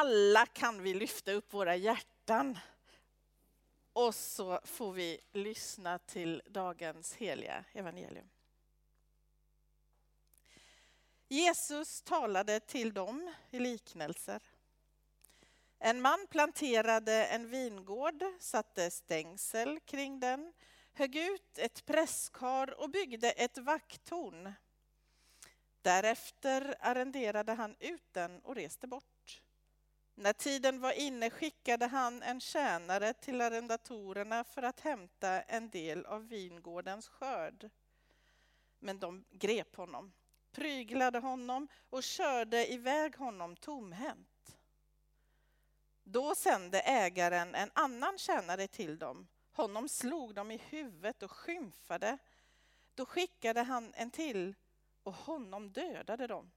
alla kan vi lyfta upp våra hjärtan. Och så får vi lyssna till dagens heliga evangelium. Jesus talade till dem i liknelser. En man planterade en vingård, satte stängsel kring den, högg ut ett presskar och byggde ett vakttorn. Därefter arrenderade han ut den och reste bort. När tiden var inne skickade han en tjänare till arrendatorerna för att hämta en del av vingårdens skörd. Men de grep honom, pryglade honom och körde iväg honom tomhänt. Då sände ägaren en annan tjänare till dem. Honom slog de i huvudet och skymfade. Då skickade han en till och honom dödade de.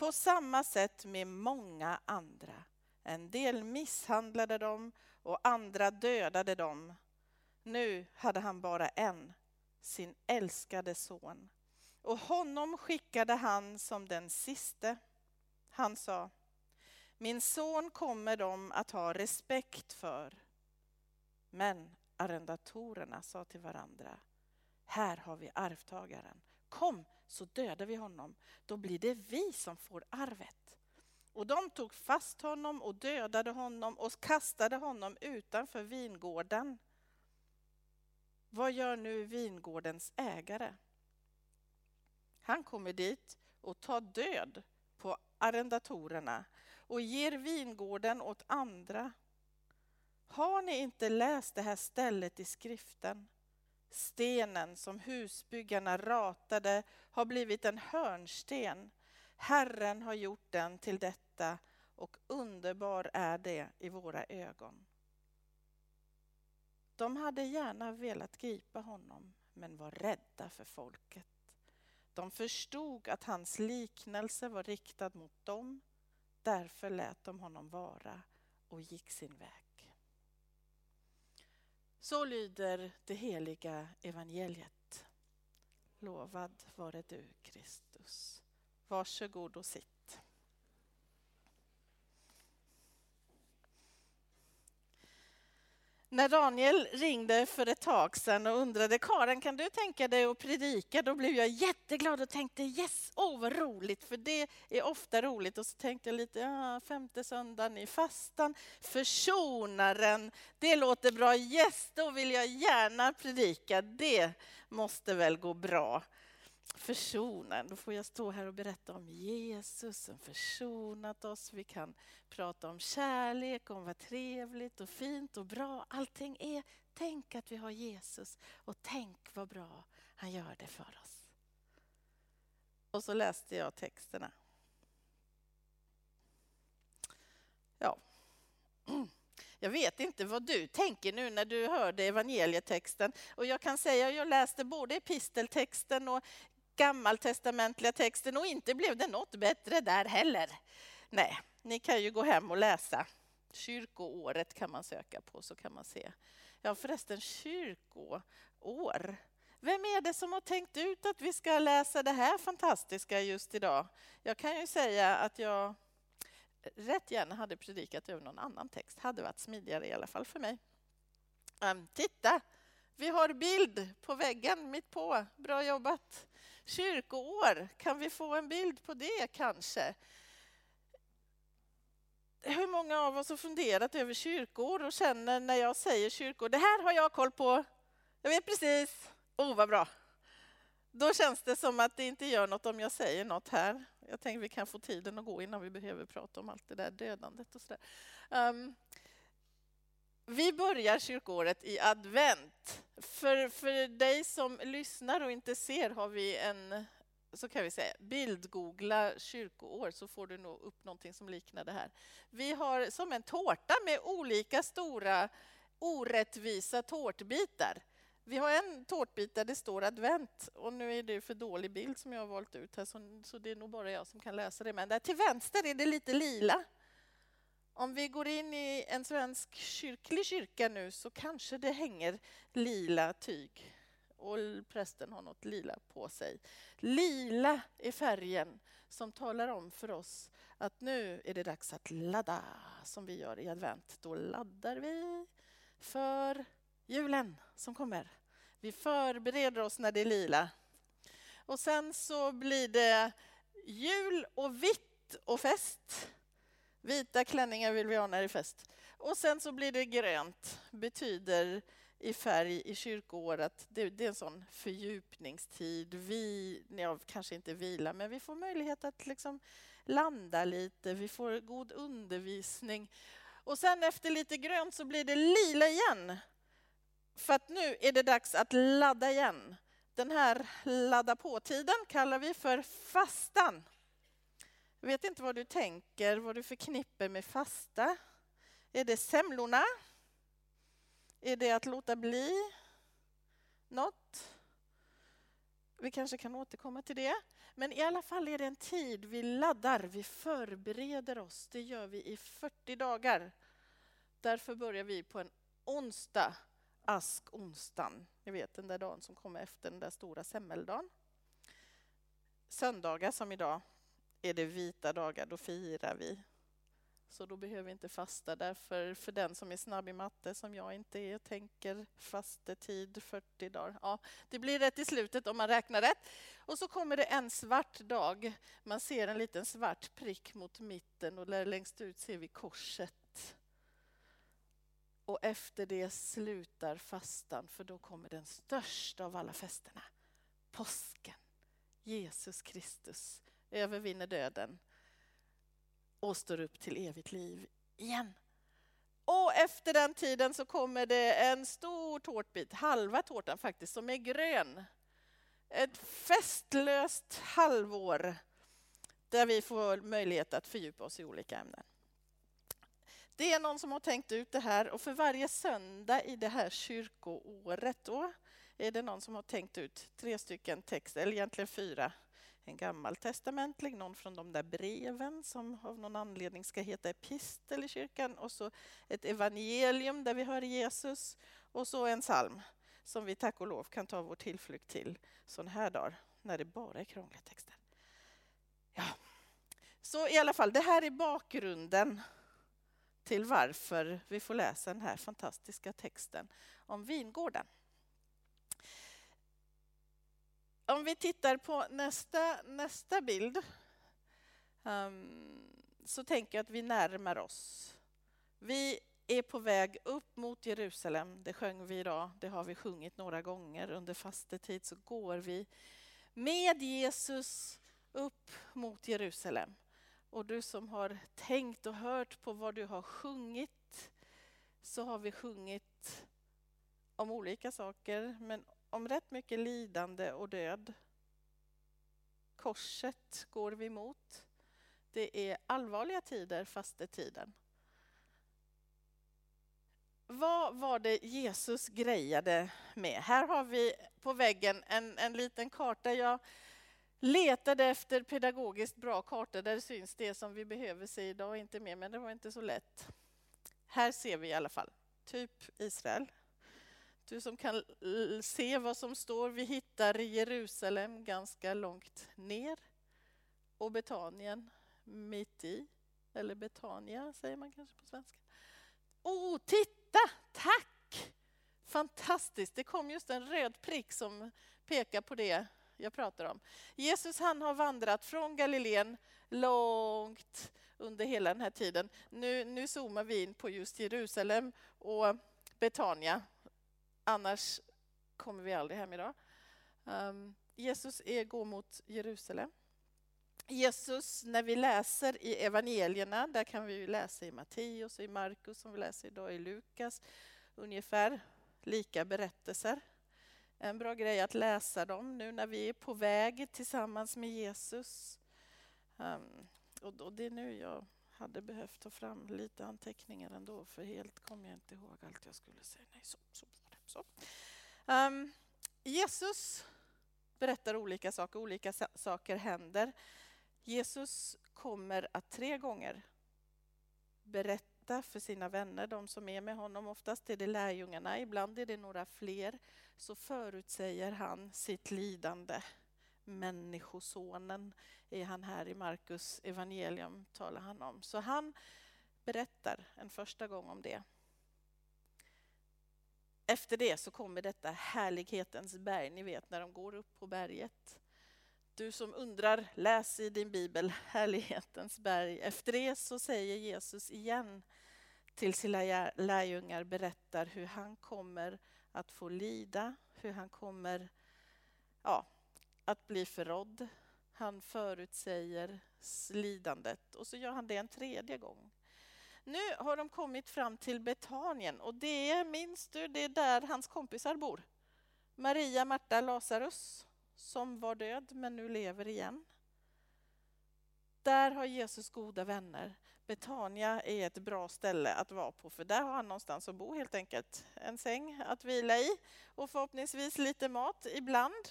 På samma sätt med många andra. En del misshandlade dem och andra dödade dem. Nu hade han bara en, sin älskade son. Och honom skickade han som den siste. Han sa, min son kommer de att ha respekt för. Men arrendatorerna sa till varandra, här har vi arvtagaren. Kom så dödar vi honom, då blir det vi som får arvet. Och de tog fast honom och dödade honom och kastade honom utanför vingården. Vad gör nu vingårdens ägare? Han kommer dit och tar död på arrendatorerna och ger vingården åt andra. Har ni inte läst det här stället i skriften? Stenen som husbyggarna ratade har blivit en hörnsten. Herren har gjort den till detta och underbar är det i våra ögon. De hade gärna velat gripa honom men var rädda för folket. De förstod att hans liknelse var riktad mot dem. Därför lät de honom vara och gick sin väg. Så lyder det heliga evangeliet. Lovad vare du, Kristus. Varsågod och sitt. När Daniel ringde för ett tag sedan och undrade Karen kan du tänka dig att predika? Då blev jag jätteglad och tänkte yes, åh oh, vad roligt, för det är ofta roligt. Och så tänkte jag lite, ja, femte söndagen i fastan, försonaren, det låter bra, yes, då vill jag gärna predika, det måste väl gå bra försonen. Då får jag stå här och berätta om Jesus som försonat oss. Vi kan prata om kärlek, om vad trevligt och fint och bra allting är. Tänk att vi har Jesus och tänk vad bra han gör det för oss. Och så läste jag texterna. Ja. Jag vet inte vad du tänker nu när du hörde evangelietexten. Och jag kan säga att jag läste både episteltexten och gammaltestamentliga texten och inte blev det något bättre där heller. Nej, ni kan ju gå hem och läsa. Kyrkoåret kan man söka på så kan man se. Ja förresten, kyrkoår. Vem är det som har tänkt ut att vi ska läsa det här fantastiska just idag? Jag kan ju säga att jag rätt gärna hade predikat över någon annan text. Hade varit smidigare i alla fall för mig. Um, titta, vi har bild på väggen mitt på. Bra jobbat! Kyrkoår, kan vi få en bild på det kanske? Hur många av oss har funderat över kyrkor och känner när jag säger kyrkor, det här har jag koll på, jag vet precis, oh vad bra. Då känns det som att det inte gör något om jag säger något här. Jag tänker vi kan få tiden att gå innan vi behöver prata om allt det där dödandet och sådär. Um, vi börjar kyrkåret i advent. För, för dig som lyssnar och inte ser har vi en, så kan vi säga, bildgoogla kyrkoår så får du nog upp någonting som liknar det här. Vi har som en tårta med olika stora orättvisa tårtbitar. Vi har en tårtbit där det står advent och nu är det för dålig bild som jag har valt ut här så, så det är nog bara jag som kan läsa det. Men där till vänster är det lite lila. Om vi går in i en svensk kyrklig kyrka nu så kanske det hänger lila tyg och prästen har något lila på sig. Lila är färgen som talar om för oss att nu är det dags att ladda som vi gör i advent. Då laddar vi för julen som kommer. Vi förbereder oss när det är lila. Och sen så blir det jul och vitt och fest. Vita klänningar vill vi ha när det är fest. Och sen så blir det grönt, betyder i färg i kyrkoåret. Det, det är en sån fördjupningstid. Vi, ja, kanske inte vila, men vi får möjlighet att liksom landa lite. Vi får god undervisning. Och sen efter lite grönt så blir det lila igen. För att nu är det dags att ladda igen. Den här ladda på-tiden kallar vi för fastan. Jag vet inte vad du tänker, vad du förknippar med fasta. Är det semlorna? Är det att låta bli något? Vi kanske kan återkomma till det. Men i alla fall är det en tid vi laddar, vi förbereder oss. Det gör vi i 40 dagar. Därför börjar vi på en onsdag, askonsdagen. Ni vet den där dagen som kommer efter den där stora semmeldagen. Söndagar som idag är det vita dagar, då firar vi så då behöver vi inte fasta. Därför för den som är snabb i matte, som jag inte är, tänker fastetid 40 dagar. Ja, det blir rätt i slutet om man räknar rätt. Och så kommer det en svart dag. Man ser en liten svart prick mot mitten och längst ut ser vi korset. Och efter det slutar fastan, för då kommer den största av alla festerna. Påsken. Jesus Kristus övervinner döden och står upp till evigt liv igen. Och efter den tiden så kommer det en stor tårtbit, halva tårtan faktiskt, som är grön. Ett festlöst halvår där vi får möjlighet att fördjupa oss i olika ämnen. Det är någon som har tänkt ut det här och för varje söndag i det här kyrkoåret då är det någon som har tänkt ut tre stycken texter, eller egentligen fyra en gammaltestamentlig, någon från de där breven som av någon anledning ska heta epistel i kyrkan och så ett evangelium där vi hör Jesus och så en psalm som vi tack och lov kan ta vår tillflykt till sådana här dagar när det bara är krångliga texter. Ja. Så i alla fall, det här är bakgrunden till varför vi får läsa den här fantastiska texten om vingården. Om vi tittar på nästa, nästa bild um, så tänker jag att vi närmar oss. Vi är på väg upp mot Jerusalem. Det sjöng vi idag. Det har vi sjungit några gånger. Under fastetid så går vi med Jesus upp mot Jerusalem. Och du som har tänkt och hört på vad du har sjungit så har vi sjungit om olika saker, men om rätt mycket lidande och död. Korset går vi mot. Det är allvarliga tider, fastetiden. Vad var det Jesus grejade med? Här har vi på väggen en, en liten karta. Jag letade efter pedagogiskt bra kartor där det syns det som vi behöver se idag, inte mer, men det var inte så lätt. Här ser vi i alla fall, typ Israel, du som kan se vad som står. Vi hittar Jerusalem ganska långt ner och Betanien mitt i. Eller Betania säger man kanske på svenska. Oh, titta! Tack! Fantastiskt! Det kom just en röd prick som pekar på det jag pratar om. Jesus han har vandrat från Galileen långt under hela den här tiden. Nu, nu zoomar vi in på just Jerusalem och Betania Annars kommer vi aldrig hem idag. Um, Jesus är, går mot Jerusalem. Jesus, när vi läser i evangelierna, där kan vi läsa i Matteus och i Markus, som vi läser idag i Lukas, ungefär lika berättelser. En bra grej att läsa dem nu när vi är på väg tillsammans med Jesus. Um, och det är nu jag hade behövt ta fram lite anteckningar ändå, för helt kom jag inte ihåg allt jag skulle säga. Nej, så, så. Så. Um, Jesus berättar olika saker, olika saker händer. Jesus kommer att tre gånger berätta för sina vänner, de som är med honom. Oftast är det lärjungarna, ibland är det några fler. Så förutsäger han sitt lidande. Människosonen är han här i Markus evangelium talar han om. Så han berättar en första gång om det. Efter det så kommer detta härlighetens berg, ni vet när de går upp på berget. Du som undrar, läs i din bibel härlighetens berg. Efter det så säger Jesus igen till sina lärjungar, berättar hur han kommer att få lida, hur han kommer ja, att bli förrådd. Han förutsäger lidandet och så gör han det en tredje gång. Nu har de kommit fram till Betanien och det är, minns du, det är där hans kompisar bor. Maria, Marta, Lazarus som var död men nu lever igen. Där har Jesus goda vänner. Betania är ett bra ställe att vara på för där har han någonstans att bo helt enkelt. En säng att vila i och förhoppningsvis lite mat ibland.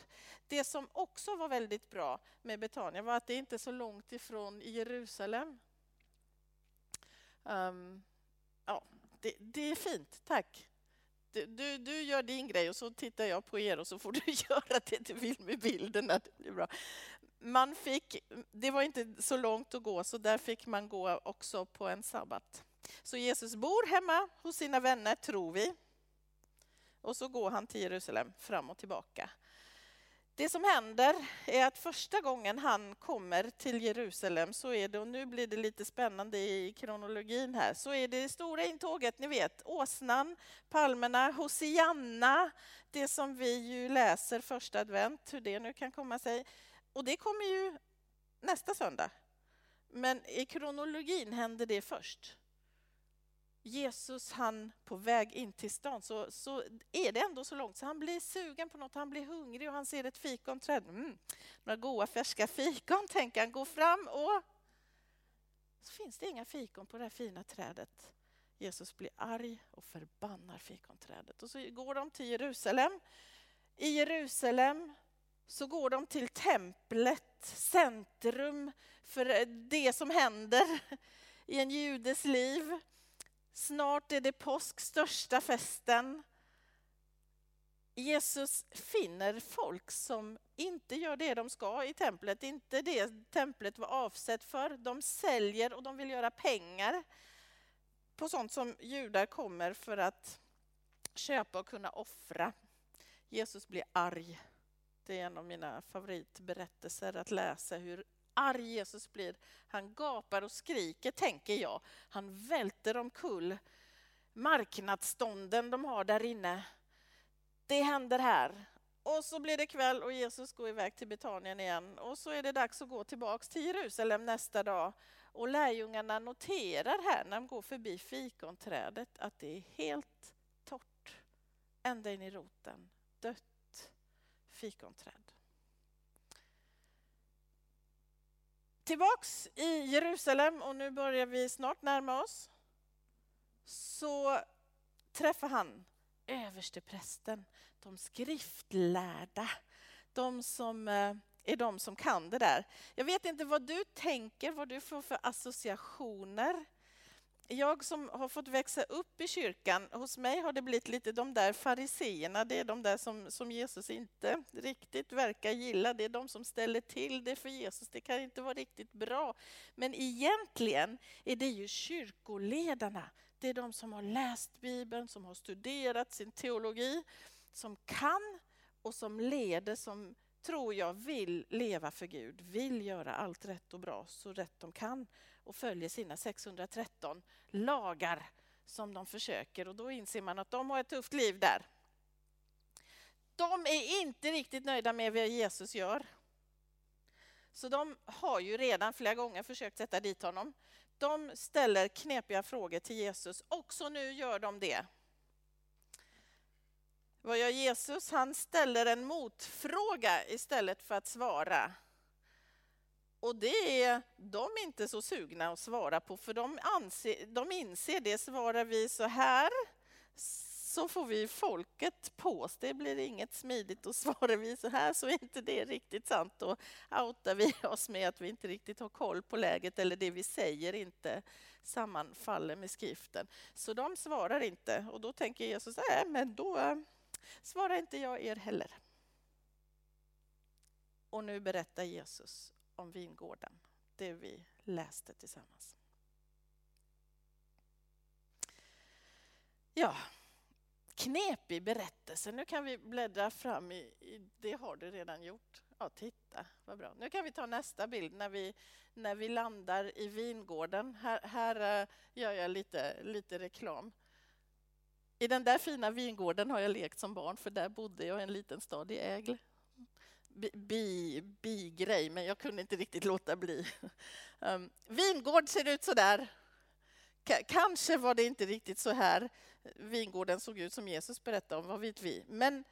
Det som också var väldigt bra med Betania var att det inte är så långt ifrån Jerusalem. Um, ja, det, det, är fint, tack. Du, du, du, gör din grej och så tittar jag på er och så får du göra det du vill med bilderna. Det blir bra. Man fick, det var inte så långt att gå, så där fick man gå också på en sabbat. Så Jesus bor hemma hos sina vänner, tror vi. Och så går han till Jerusalem fram och tillbaka. Det som händer är att första gången han kommer till Jerusalem så är det, och nu blir det lite spännande i kronologin här, så är det stora intåget, ni vet, åsnan, palmerna, Hosianna, det som vi ju läser första advent, hur det nu kan komma sig. Och det kommer ju nästa söndag. Men i kronologin händer det först. Jesus han på väg in till stan så, så är det ändå så långt så han blir sugen på något, han blir hungrig och han ser ett fikonträd. Mm, några goda färska fikon tänker han, går fram och så finns det inga fikon på det här fina trädet. Jesus blir arg och förbannar fikonträdet och så går de till Jerusalem. I Jerusalem så går de till templet, centrum för det som händer i en judes liv. Snart är det påsk, största festen. Jesus finner folk som inte gör det de ska i templet, inte det templet var avsett för. De säljer och de vill göra pengar på sånt som judar kommer för att köpa och kunna offra. Jesus blir arg. Det är en av mina favoritberättelser att läsa hur arg Jesus blir. Han gapar och skriker, tänker jag. Han välter omkull marknadsstånden de har där inne. Det händer här. Och så blir det kväll och Jesus går iväg till Betanien igen. Och så är det dags att gå tillbaks till Jerusalem nästa dag. Och lärjungarna noterar här när de går förbi fikonträdet att det är helt torrt ända in i roten. Dött fikonträd. Tillbaks i Jerusalem och nu börjar vi snart närma oss. Så träffar han översteprästen, de skriftlärda, de som eh, är de som kan det där. Jag vet inte vad du tänker, vad du får för associationer jag som har fått växa upp i kyrkan, hos mig har det blivit lite de där fariseerna, det är de där som, som Jesus inte riktigt verkar gilla, det är de som ställer till det för Jesus, det kan inte vara riktigt bra. Men egentligen är det ju kyrkoledarna, det är de som har läst Bibeln, som har studerat sin teologi, som kan och som leder, som tror jag vill leva för Gud, vill göra allt rätt och bra så rätt de kan och följer sina 613 lagar som de försöker och då inser man att de har ett tufft liv där. De är inte riktigt nöjda med vad Jesus gör. Så de har ju redan flera gånger försökt sätta dit honom. De ställer knepiga frågor till Jesus, också nu gör de det. Vad gör Jesus? Han ställer en motfråga istället för att svara. Och det är de inte så sugna att svara på, för de, anser, de inser det. Svarar vi så här så får vi folket på oss. Det blir inget smidigt. Och svarar vi så här så är inte det riktigt sant. Då outar vi oss med att vi inte riktigt har koll på läget eller det vi säger inte sammanfaller med skriften. Så de svarar inte. Och då tänker Jesus, nej, men då eh, svarar inte jag er heller. Och nu berättar Jesus om vingården, det vi läste tillsammans. Ja, knepig berättelse. Nu kan vi bläddra fram i, i, det har du redan gjort. Ja, titta vad bra. Nu kan vi ta nästa bild när vi, när vi landar i vingården. Här, här eh, gör jag lite, lite reklam. I den där fina vingården har jag lekt som barn för där bodde jag i en liten stad i Ägle. Bi, bi men jag kunde inte riktigt låta bli. Um, vingård ser ut så där. K kanske var det inte riktigt så här vingården såg ut som Jesus berättade om, vad vet vi. Men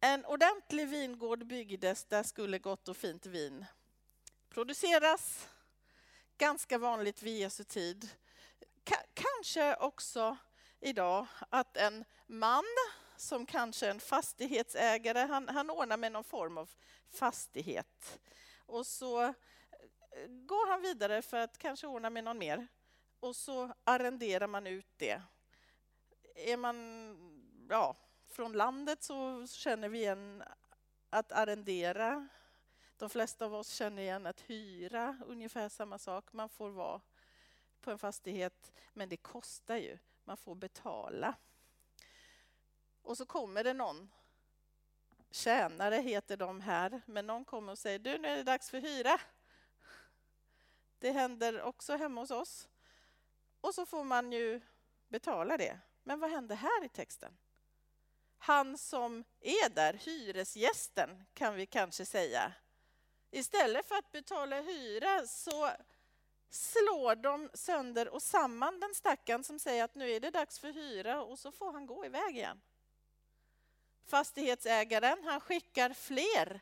en ordentlig vingård byggdes, där skulle gott och fint vin produceras. Ganska vanligt vid Jesu tid. K kanske också idag att en man som kanske en fastighetsägare, han, han ordnar med någon form av fastighet. Och så eh, går han vidare för att kanske ordna med någon mer. Och så arrenderar man ut det. Är man ja, från landet så känner vi igen att arrendera. De flesta av oss känner igen att hyra, ungefär samma sak. Man får vara på en fastighet, men det kostar ju. Man får betala. Och så kommer det någon, tjänare heter de här, men någon kommer och säger du nu är det dags för hyra. Det händer också hemma hos oss. Och så får man ju betala det. Men vad händer här i texten? Han som är där, hyresgästen kan vi kanske säga. Istället för att betala hyra så slår de sönder och samman den stackaren som säger att nu är det dags för hyra och så får han gå iväg igen. Fastighetsägaren han skickar fler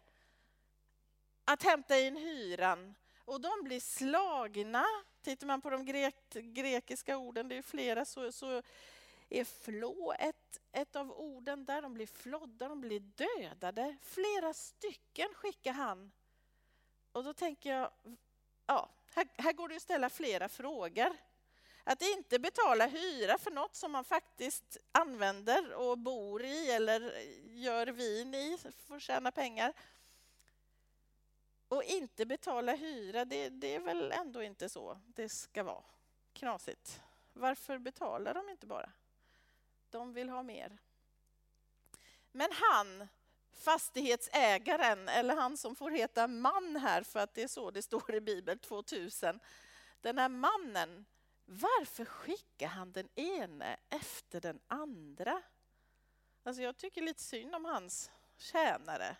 att hämta in hyran och de blir slagna. Tittar man på de grek, grekiska orden, det är flera, så, så är flå ett, ett av orden där. De blir flodda, de blir dödade. Flera stycken skickar han. Och då tänker jag, ja, här, här går det att ställa flera frågor. Att inte betala hyra för något som man faktiskt använder och bor i eller gör vin i för att tjäna pengar. Och inte betala hyra, det, det är väl ändå inte så det ska vara. Knasigt. Varför betalar de inte bara? De vill ha mer. Men han, fastighetsägaren, eller han som får heta man här för att det är så det står i Bibeln 2000. Den här mannen, varför skickar han den ene efter den andra? Alltså jag tycker lite synd om hans tjänare.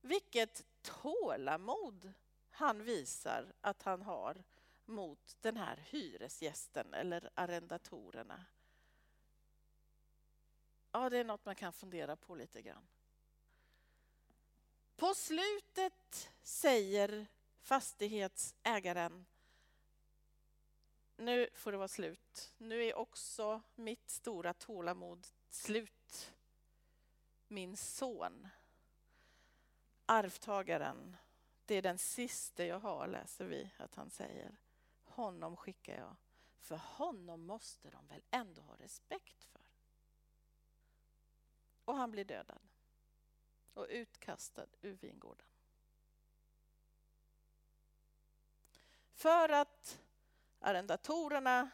Vilket tålamod han visar att han har mot den här hyresgästen eller arrendatorerna. Ja, det är något man kan fundera på lite grann. På slutet säger fastighetsägaren nu får det vara slut. Nu är också mitt stora tålamod slut. Min son, arvtagaren, det är den sista jag har, läser vi att han säger. Honom skickar jag, för honom måste de väl ändå ha respekt för. Och han blir dödad och utkastad ur vingården. För att arrendatorerna,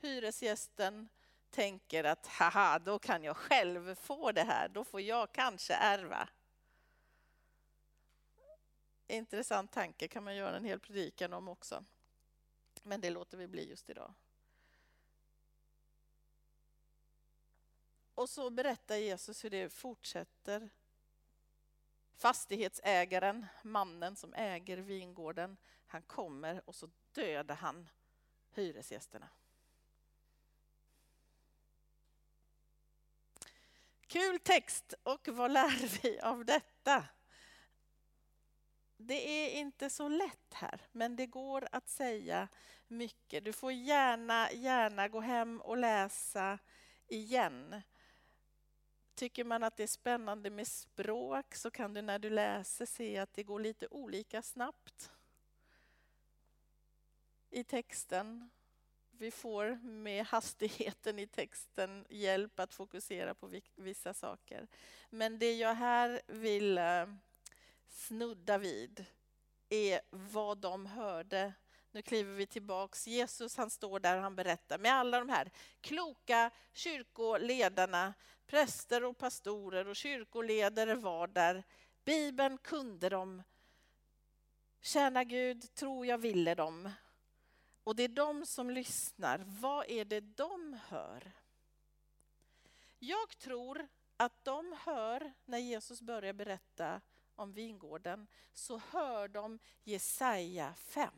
hyresgästen, tänker att haha, då kan jag själv få det här, då får jag kanske ärva. Intressant tanke kan man göra en hel predikan om också. Men det låter vi bli just idag. Och så berättar Jesus hur det fortsätter. Fastighetsägaren, mannen som äger vingården, han kommer och så dödar han hyresgästerna. Kul text och vad lär vi av detta? Det är inte så lätt här, men det går att säga mycket. Du får gärna, gärna gå hem och läsa igen. Tycker man att det är spännande med språk så kan du när du läser se att det går lite olika snabbt i texten. Vi får med hastigheten i texten hjälp att fokusera på vissa saker. Men det jag här vill eh, snudda vid är vad de hörde. Nu kliver vi tillbaks. Jesus han står där och han berättar med alla de här kloka kyrkoledarna, präster och pastorer och kyrkoledare var där. Bibeln kunde de. Tjäna Gud, tro jag ville dem. Och det är de som lyssnar. Vad är det de hör? Jag tror att de hör när Jesus börjar berätta om vingården så hör de Jesaja 5.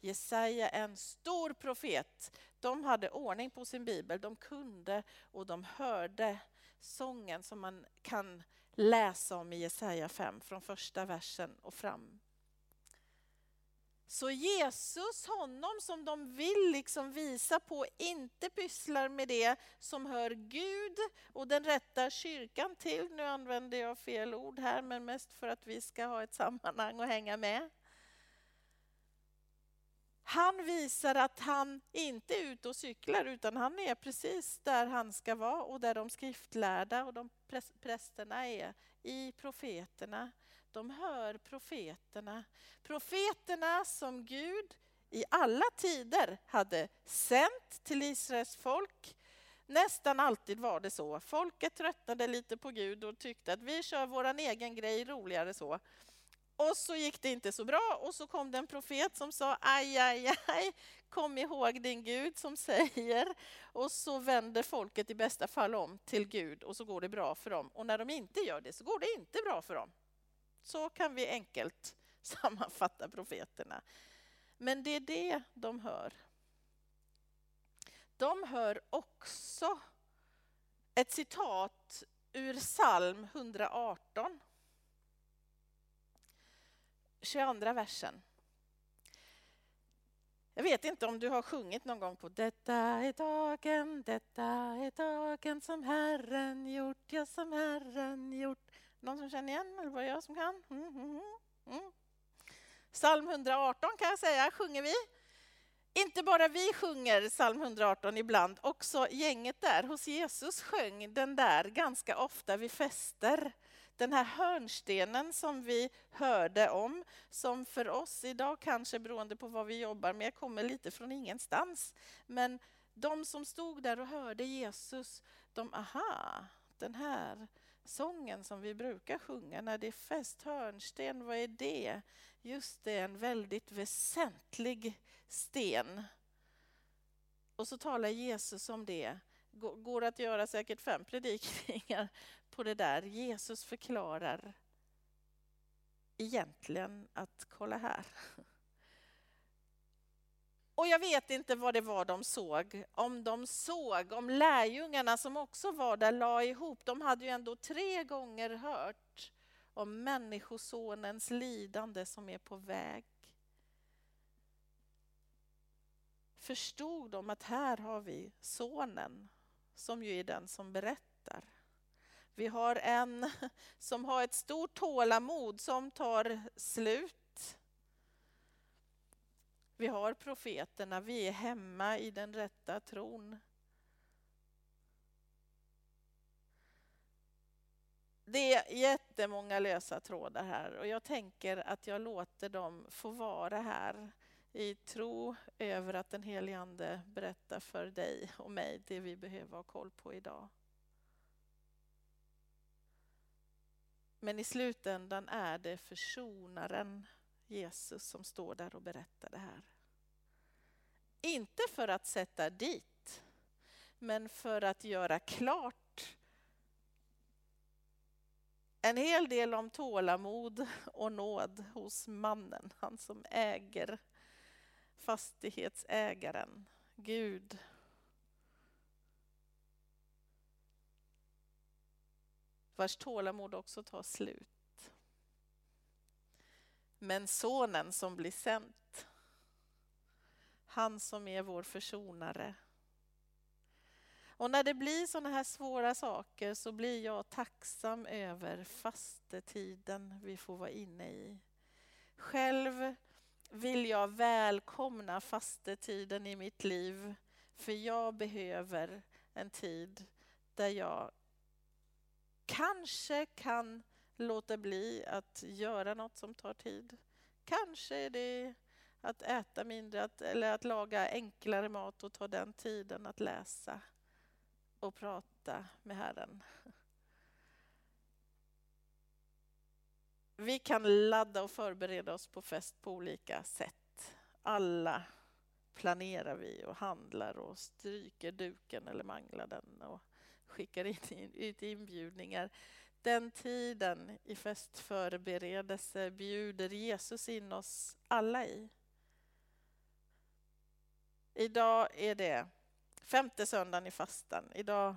Jesaja är en stor profet. De hade ordning på sin bibel, de kunde och de hörde sången som man kan läsa om i Jesaja 5 från första versen och fram. Så Jesus, honom som de vill liksom visa på, inte pysslar med det som hör Gud och den rätta kyrkan till. Nu använder jag fel ord här, men mest för att vi ska ha ett sammanhang och hänga med. Han visar att han inte är ute och cyklar utan han är precis där han ska vara och där de skriftlärda och de prästerna är, i profeterna. De hör profeterna. Profeterna som Gud i alla tider hade sänt till Israels folk. Nästan alltid var det så. Folket tröttnade lite på Gud och tyckte att vi kör vår egen grej roligare så. Och så gick det inte så bra och så kom det en profet som sa aj, aj, aj, kom ihåg din Gud som säger. Och så vänder folket i bästa fall om till Gud och så går det bra för dem. Och när de inte gör det så går det inte bra för dem. Så kan vi enkelt sammanfatta profeterna. Men det är det de hör. De hör också ett citat ur psalm 118 22 versen. Jag vet inte om du har sjungit någon gång på Detta är dagen, detta är dagen som Herren gjort, ja som Herren gjort. Någon som känner igen eller var det jag som kan? Mm, mm, mm. mm. Psalm 118 kan jag säga, sjunger vi. Inte bara vi sjunger psalm 118 ibland, också gänget där hos Jesus sjöng den där ganska ofta vid fester den här hörnstenen som vi hörde om, som för oss idag kanske beroende på vad vi jobbar med kommer lite från ingenstans. Men de som stod där och hörde Jesus, de, aha, den här sången som vi brukar sjunga när det är fest, hörnsten, vad är det? Just det, en väldigt väsentlig sten. Och så talar Jesus om det. Går att göra säkert fem predikningar på det där. Jesus förklarar egentligen att kolla här. Och jag vet inte vad det var de såg. Om de såg, om lärjungarna som också var där la ihop. De hade ju ändå tre gånger hört om Människosonens lidande som är på väg. Förstod de att här har vi sonen som ju är den som berättar. Vi har en som har ett stort tålamod som tar slut. Vi har profeterna, vi är hemma i den rätta tron. Det är jättemånga lösa trådar här och jag tänker att jag låter dem få vara här i tro över att den helige Ande berättar för dig och mig det vi behöver ha koll på idag. Men i slutändan är det försonaren Jesus som står där och berättar det här. Inte för att sätta dit, men för att göra klart en hel del om tålamod och nåd hos mannen, han som äger fastighetsägaren, Gud vars tålamod också tar slut. Men sonen som blir sänd han som är vår försonare. Och när det blir sådana här svåra saker så blir jag tacksam över fastetiden vi får vara inne i. Själv vill jag välkomna fastetiden i mitt liv, för jag behöver en tid där jag kanske kan låta bli att göra något som tar tid. Kanske är det att äta mindre att, eller att laga enklare mat och ta den tiden att läsa och prata med Herren. Vi kan ladda och förbereda oss på fest på olika sätt. Alla planerar vi och handlar och stryker duken eller manglar den och skickar in, ut inbjudningar. Den tiden i festförberedelse bjuder Jesus in oss alla i. Idag är det femte söndagen i fastan. Idag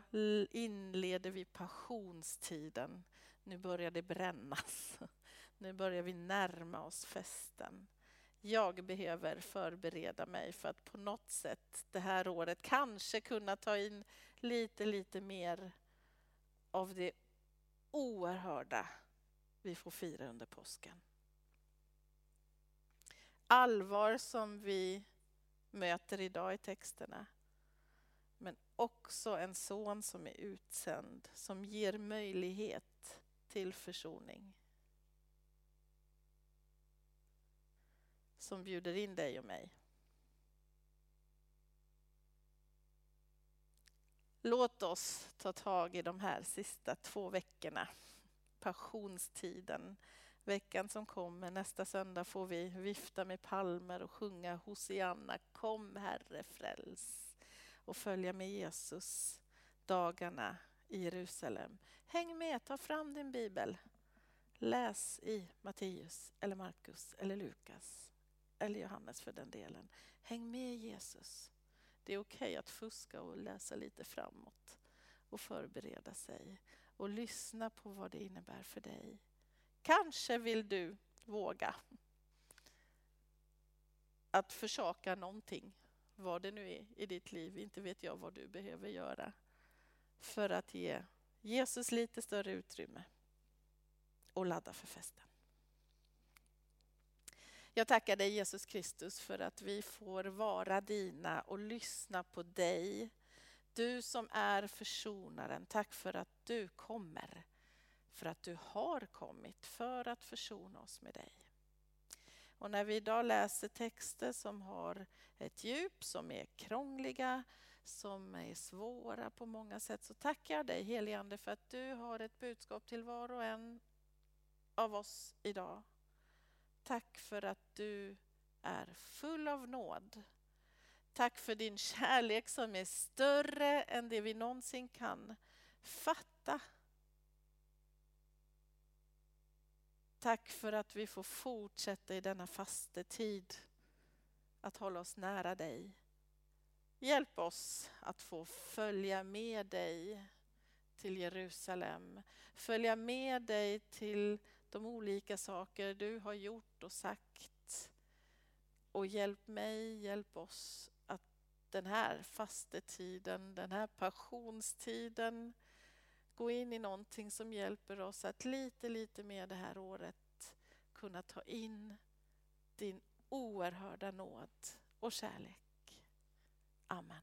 inleder vi passionstiden. Nu börjar det brännas. Nu börjar vi närma oss festen. Jag behöver förbereda mig för att på något sätt det här året kanske kunna ta in lite, lite mer av det oerhörda vi får fira under påsken. Allvar som vi möter idag i texterna. Men också en son som är utsänd, som ger möjlighet till försoning. Som bjuder in dig och mig. Låt oss ta tag i de här sista två veckorna, passionstiden. Veckan som kommer, nästa söndag, får vi vifta med palmer och sjunga Hosianna, kom Herre fräls och följa med Jesus dagarna i Jerusalem. Häng med, ta fram din bibel. Läs i Matteus, eller Markus, eller Lukas, eller Johannes för den delen. Häng med Jesus. Det är okej okay att fuska och läsa lite framåt och förbereda sig och lyssna på vad det innebär för dig. Kanske vill du våga att försaka någonting, vad det nu är i ditt liv. Inte vet jag vad du behöver göra för att ge Jesus lite större utrymme och ladda för festen. Jag tackar dig Jesus Kristus för att vi får vara dina och lyssna på dig. Du som är försonaren, tack för att du kommer. För att du har kommit för att försona oss med dig. Och när vi idag läser texter som har ett djup, som är krångliga, som är svåra på många sätt, så tackar jag dig heligande för att du har ett budskap till var och en av oss idag. Tack för att du är full av nåd. Tack för din kärlek som är större än det vi någonsin kan fatta. Tack för att vi får fortsätta i denna fastetid att hålla oss nära dig. Hjälp oss att få följa med dig till Jerusalem. Följa med dig till de olika saker du har gjort och sagt. Och hjälp mig, hjälp oss att den här fastetiden, den här passionstiden gå in i någonting som hjälper oss att lite, lite mer det här året kunna ta in din oerhörda nåd och kärlek. Amen.